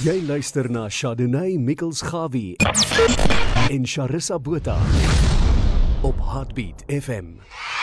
Jy luister na Chardonnay Mikkels Gawie en Charissa Botha op Heartbeat FM.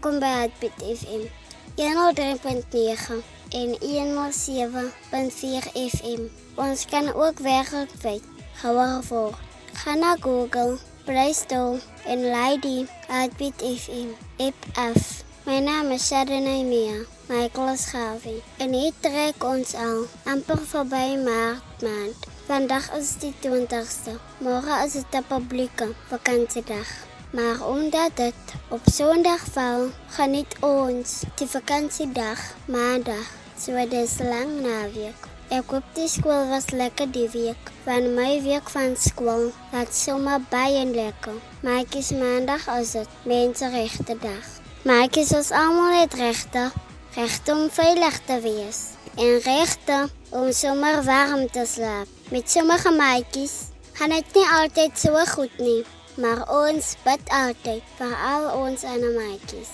Welkom by Heartbeat FM. 103.9 en 107.4 FM. Ons kan ook wêreldwyd gehoor word. Gaan na Google, Play Store en laai die Heartbeat FM app af. My naam is Shadena Mia. Michael is Gavi. En hier trek ons al amper verby maart maand. Vandag is die 20ste. Môre is dit 'n publieke vakansiedag. Maar omdat dit op Sondag val, geniet ons die vakansiedag Maandag. Dit is lang naweek. Ek hoop die skool was lekker die week. Van my week van skool was sommer baie lekker. Maatjies Maandag is dit menseregte dag. Maatjies ons almal het regte, regte om veilig te wees en regte om sommer warm te slaap. Met sommige maatjies gaan dit nie altyd so goed nie. Maar ons bid altyd vir al ons ander maatjies.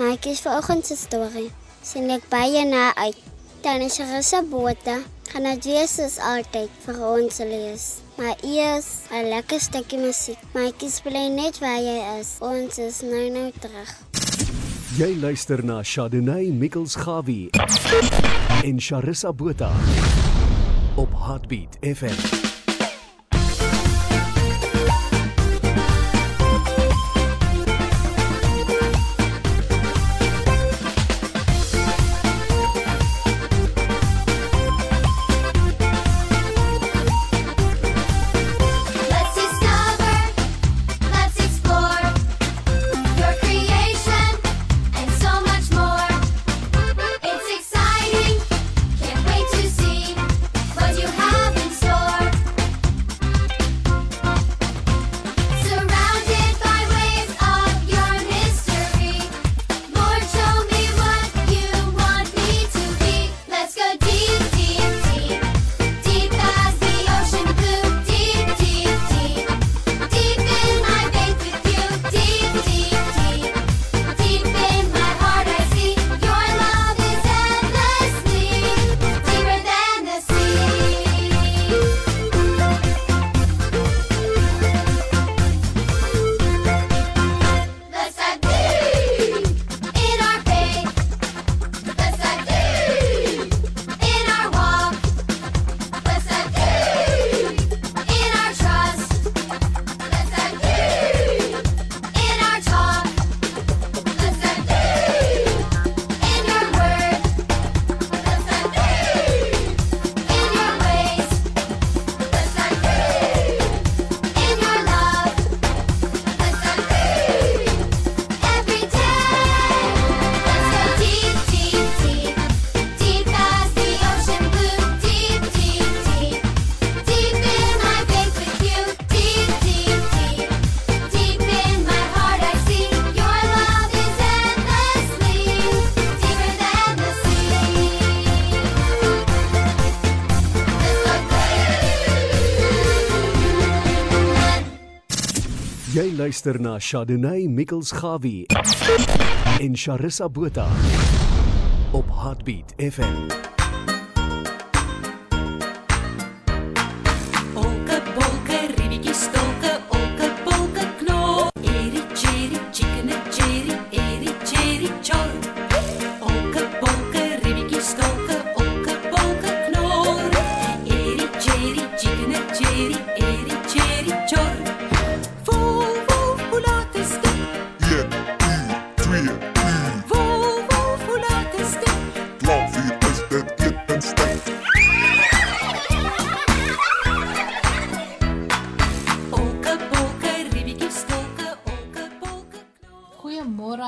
Maatjies vanoggend se storie sien ek baie na uit. Dan is Charissa Botha gaan dit soos altyd vir ons lees. Maar eers 'n lekker stukkie musiek. Maatjies bly net waar jy is. Ons is nou nou terug. Jy luister na Chardonnay Mikkels Gawie en Charissa Botha op Heartbeat FM. Luister na Chardonnay Mikkels Gawie en Charissa Botha op Heartbeat FM.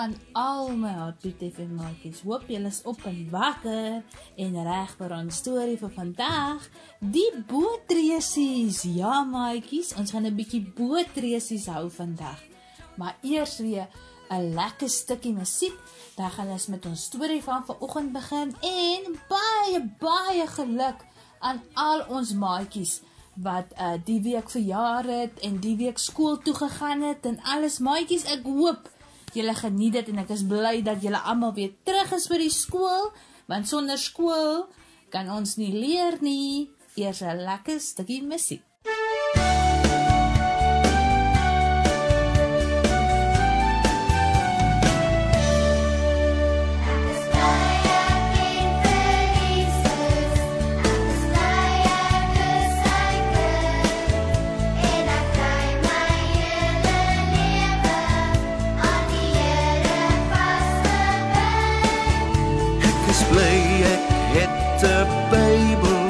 Aan al my Heartbeat FM maatjies. Hoop julle is op en wakker en reg vir ons storie vir vandag. Die bootresies. Ja maatjies, ons gaan 'n bietjie bootresies hou vandag. Maar eers weer 'n lekker stukkie musiek. Dan gaan ons met ons storie van vanoggend begin en baie baie geluk aan al ons maatjies wat uh die week verjaar het en die week skool toe gegaan het en alles maatjies ek hoop julle geniet dit en ek is bly dat julle almal weer terug is by die skool want sonder skool kan ons nie leer nie. Eers 'n lekker stukkie musiek ek het 'n Bybel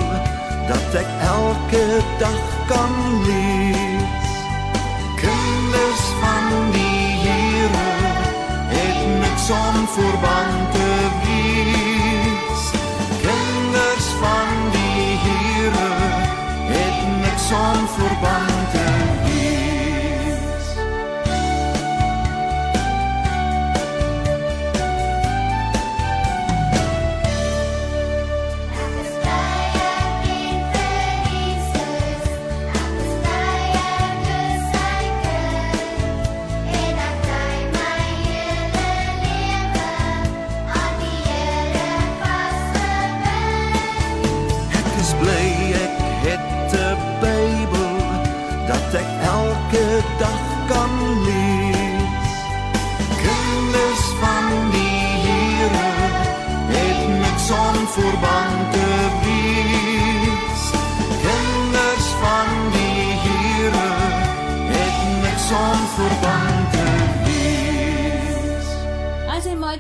dat ek elke dag kan lees. Kinders van die Here het niks om verband te wees. Kinders van die Here het niks om verband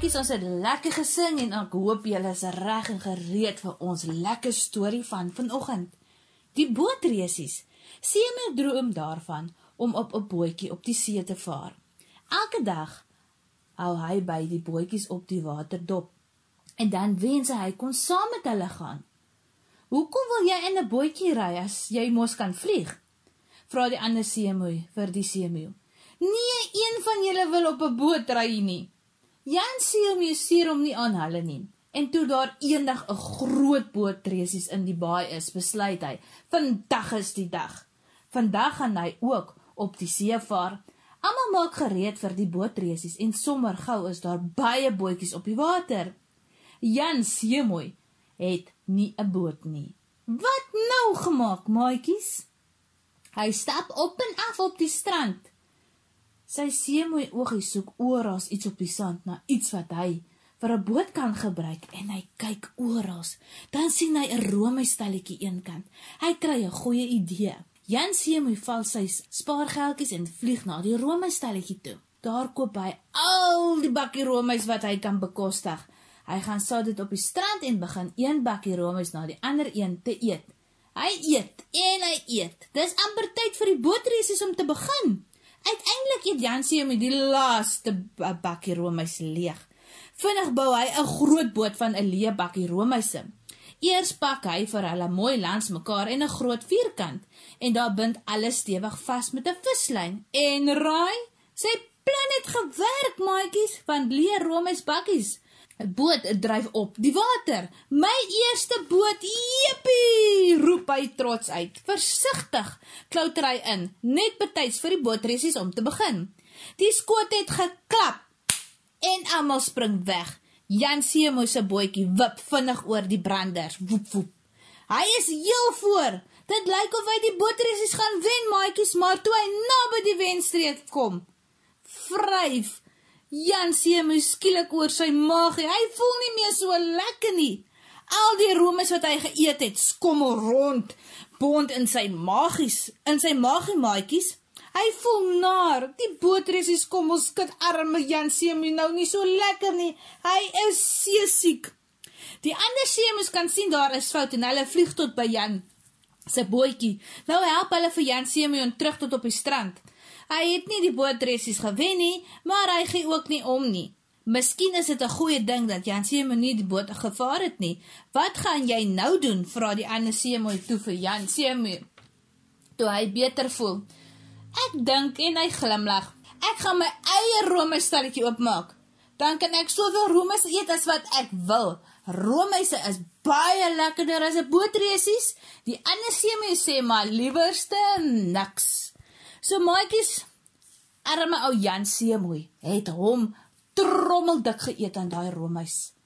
maatjies ons het lekker gesing en ek hoop julle is reg en gereed vir ons lekker storie van vanoggend. Die bootresies. Seeme droom daarvan om op 'n bootjie op die see te vaar. Elke dag hou hy by die bootjies op die waterdop en dan wens hy kon saam met hulle gaan. Hoekom wil jy in 'n bootjie ry as jy mos kan vlieg? Vra die ander seemoei vir die seemeeu. Nee, een van julle wil op 'n boot ry nie. Jan seemeeu stuur hom nie aan hulle nie. En toe daar eendag 'n groot bootresies in die baai is, besluit hy, vandag is die dag. Vandag gaan hy ook op die see vaar. Almal maak gereed vir die bootresies en sommer gou is daar baie bootjies op die water. Jan seemoei het nie 'n boot nie. Wat nou gemaak, maatjies? Hy stap op en af op die strand. Sy seemoei oogie soek oral iets op die sand na iets wat hy vir 'n boot kan gebruik en hy kyk oral. Dan sien hy 'n roomystelletjie eenkant. Hy kry 'n goeie idee. Jan seemoei val sy spaargeldjies en vlieg na die roomystelletjie toe. Daar koop hy al die bakkie roomys wat hy kan bekostig. Hy gaan sit dit op die strand en begin een bakkie roomys na die ander een te eet. Hy eet en hy eet. Dis amper tyd vir die bootresies om te begin. Uiteindelik eet Jansie met die laaste ba- bakkie roomys leeg. Vinnig bou hy 'n groot boot van 'n leë bakkie roomyse. Eers pak hy vir hulle mooi langs mekaar en 'n groot vierkant en daar bind alles stewig vas met 'n vislyn. En raai, sy plan het gewerk, maatjies, van leë roomys bakkies Boot dryf op die water. My eerste boot, jippie, roep hy trots uit. Versigtig klouter hy in, net betyds vir die bootresies om te begin. Die skoot het geklap en almal spring weg. Jan Semo se bootjie wip vinnig oor die branders. Woep woep. Hy is heel voor. Dit lyk of hy die bootresies gaan wen, maatjies, maar toe hy naby die wenstreep kom, vryf Jan Semo skielik oor sy maagie. Hy voel nie meer so lekker nie. Al die roemes wat hy geëet het, skommel rond, bond in sy magies, in sy magie maatjies. Hy voel naar. Die bootresies kom ons skud arme Jan Semo nou nie so lekker nie. Hy is seesiek. Die ander seemoes kan sien daar is fout en hulle vlieg tot by Jan se bootjie. Nou help hulle vir Jan Simeon terug tot op die strand. Hy het nie die bootressies gewen nie, maar hy gee ook nie om nie. Miskien is dit 'n goeie ding dat Jan Simeon nie die boot gevaar het nie. Wat gaan jy nou doen? vra die ander seemoe toe vir Jan Simeon. Toe hy beter voel. Ek dink en hy glimlag. Ek gaan my eie roomystalletjie oopmaak. Dan kan ek soveel roomys eet as wat ek wil. Roomyse is baie lekkerder as 'n bootresies. Die ander seemoe sê maar liewerste niks. So maatjies, arme ou Jan Seemoei het hom trommeldik geëet aan daai roomys.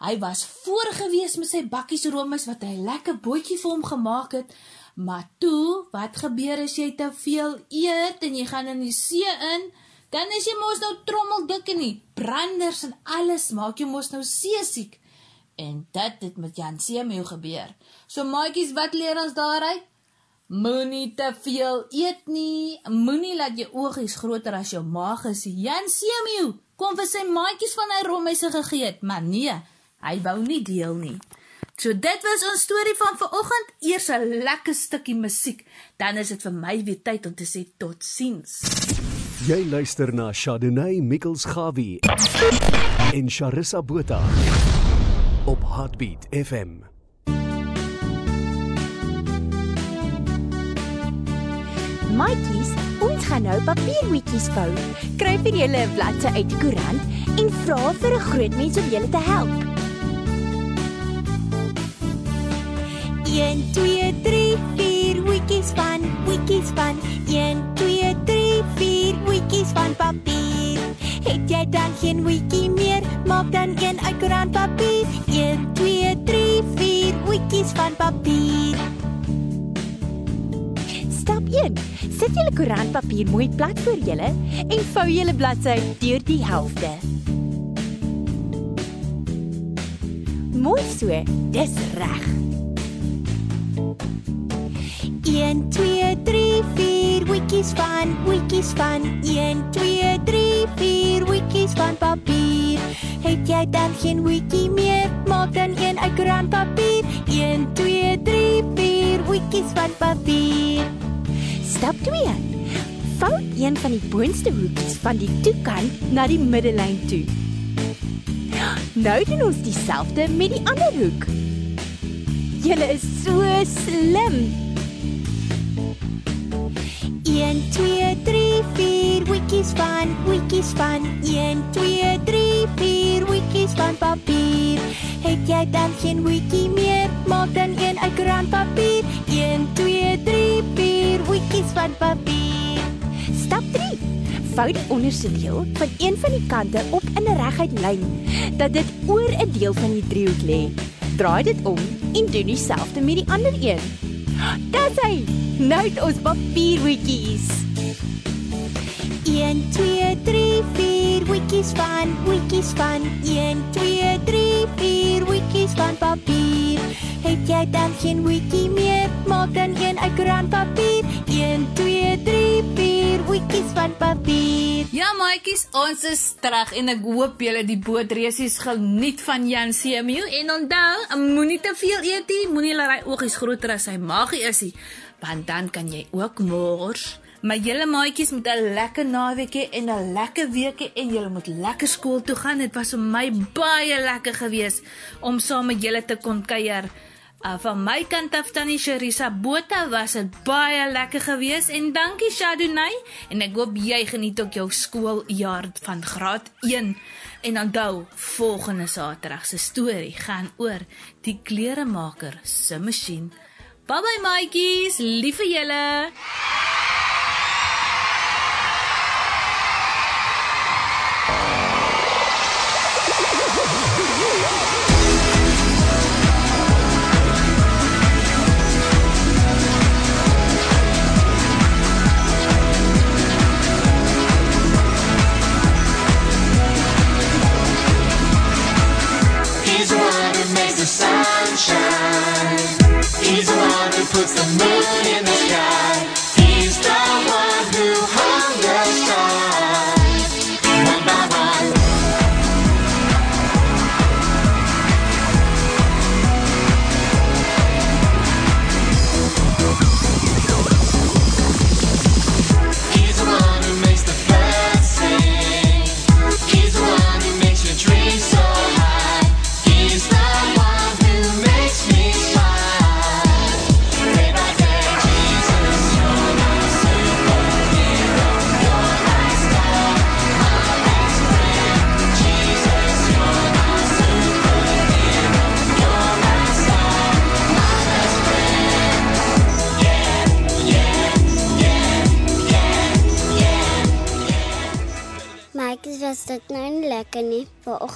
Hy was voorgewees met sy bakkies roomys wat hy lekker bootjie vir hom gemaak het. Maar toe, wat gebeur as jy te veel eet en jy gaan in die see in? Dan is jy mos nou trommeldik en die branders en alles maak jou mos nou seesiek. En dit het met Jan Seemeeu gebeur. So maatjies, wat leer ons daaruit? Moenie te veel eet nie. Moenie laat jou oogies groter as jou maag is. Jan Seemeeu kom vir sy maatjies van hy rommeise gegee het, maar nee, hy wou nie deel nie. So dit was ons storie van vanoggend. Eers 'n lekker stukkie musiek, dan is dit vir my weer tyd om te sê totsiens. Jy luister na Chardonnay Mikkels Gawie en Charissa Botha op Heartbeat FM. Maatjies, ons gaan nou papierhoedjies vou. Kry vir julle 'n bladsy uit die koerant en vra vir 'n groot mens om julle te help. 1 2 3 4 hoedjies van hoedjies van 1 2 3 4 hoedjies van papier. Het jy dan geen hoedjie meer? Maak dan een uit koerantpapier. 1 2 3 4 hoedjies van papier. 1. Sit julle koerantpapier mooi plat voor julle en vou julle bladsy deur die helfte. Mooi so, dis reg. 1 2 3 4 wikkies van wikkies van 1 2 3 4 wikkies van papier. Het jy dan geen wikkie meer? Maak dan een uit koerantpapier. 1 2 3 4 wikkies van papier. Stap 2. Vou een van die boonste hoekies van die toekant na die middellyn toe. Nou doen ons dieselfde met die ander hoek. Julle is so slim. 1 2 3 4 wikkies van wikkies van 1 2 3 4 wikkies van papier. Het jy dan geen wikkie meer? Maak dan een uit koerantpapier. 1 2 3 4 wikkies van papier. Stap 3. Vou die onderste deel van een van die kante op in 'n reguit lyn dat dit oor 'n deel van die driehoek lê. Draai dit om en doen dieselfde met die ander een. Dis hy. Nou het ons papierhoedjies. 1 2 3 4 wikkies van wikkies van 1 2 3 4 wikkies van papier. Het jy dan geen wikkie meer? Maak dan een uit koerantpapier. 1 2 3 4 wikkies van papier. Ja maatjies, ons is terug en ek hoop julle die bootresies geniet van Jan Seemeeu en onthou, moenie te veel eet nie, moenie laat hy oogies groter as sy maagie is nie, want dan kan jy ook mors. Maar julle maatjies moet 'n lekker naweekie en 'n lekker weekie en julle moet lekker skool toe gaan. Dit was vir my baie lekker geweest om saam met julle te kon kuier Uh, van my kant af tannie Sharisa Botha was dit baie lekker geweest en dankie Shadunay en ek hoop jy geniet ook jou skooljaar van graad 1. En onthou, volgende Saterdag se storie gaan oor die kleremaker se masjien. Bye bye maatjies, lief vir julle.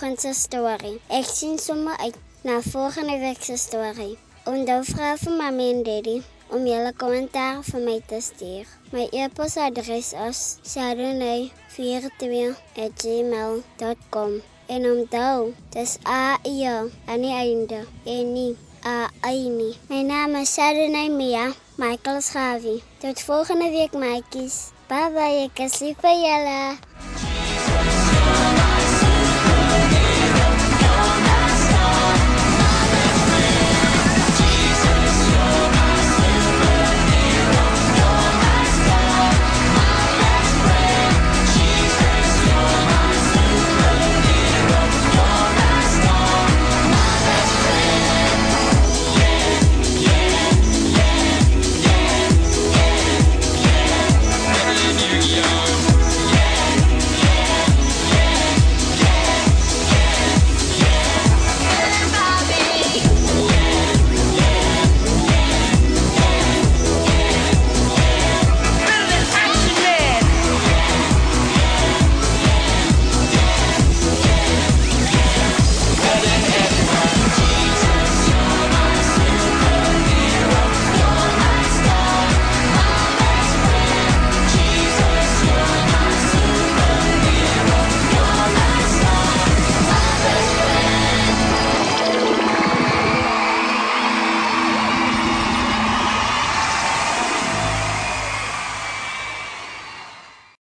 Se storie. Ek sien sommer uit na volgende week se storie. Onthou vra vir mamma en daddy om julle kommentaar vir my te stuur. My e-posadres is shadunay42@gmail.com. En onthou, dis A I aan die einde en nie A I nie. My naam is Shadunay Mia Michael Schavi. Tot volgende week, maatjies. Bye bye, ek is lief vir julle.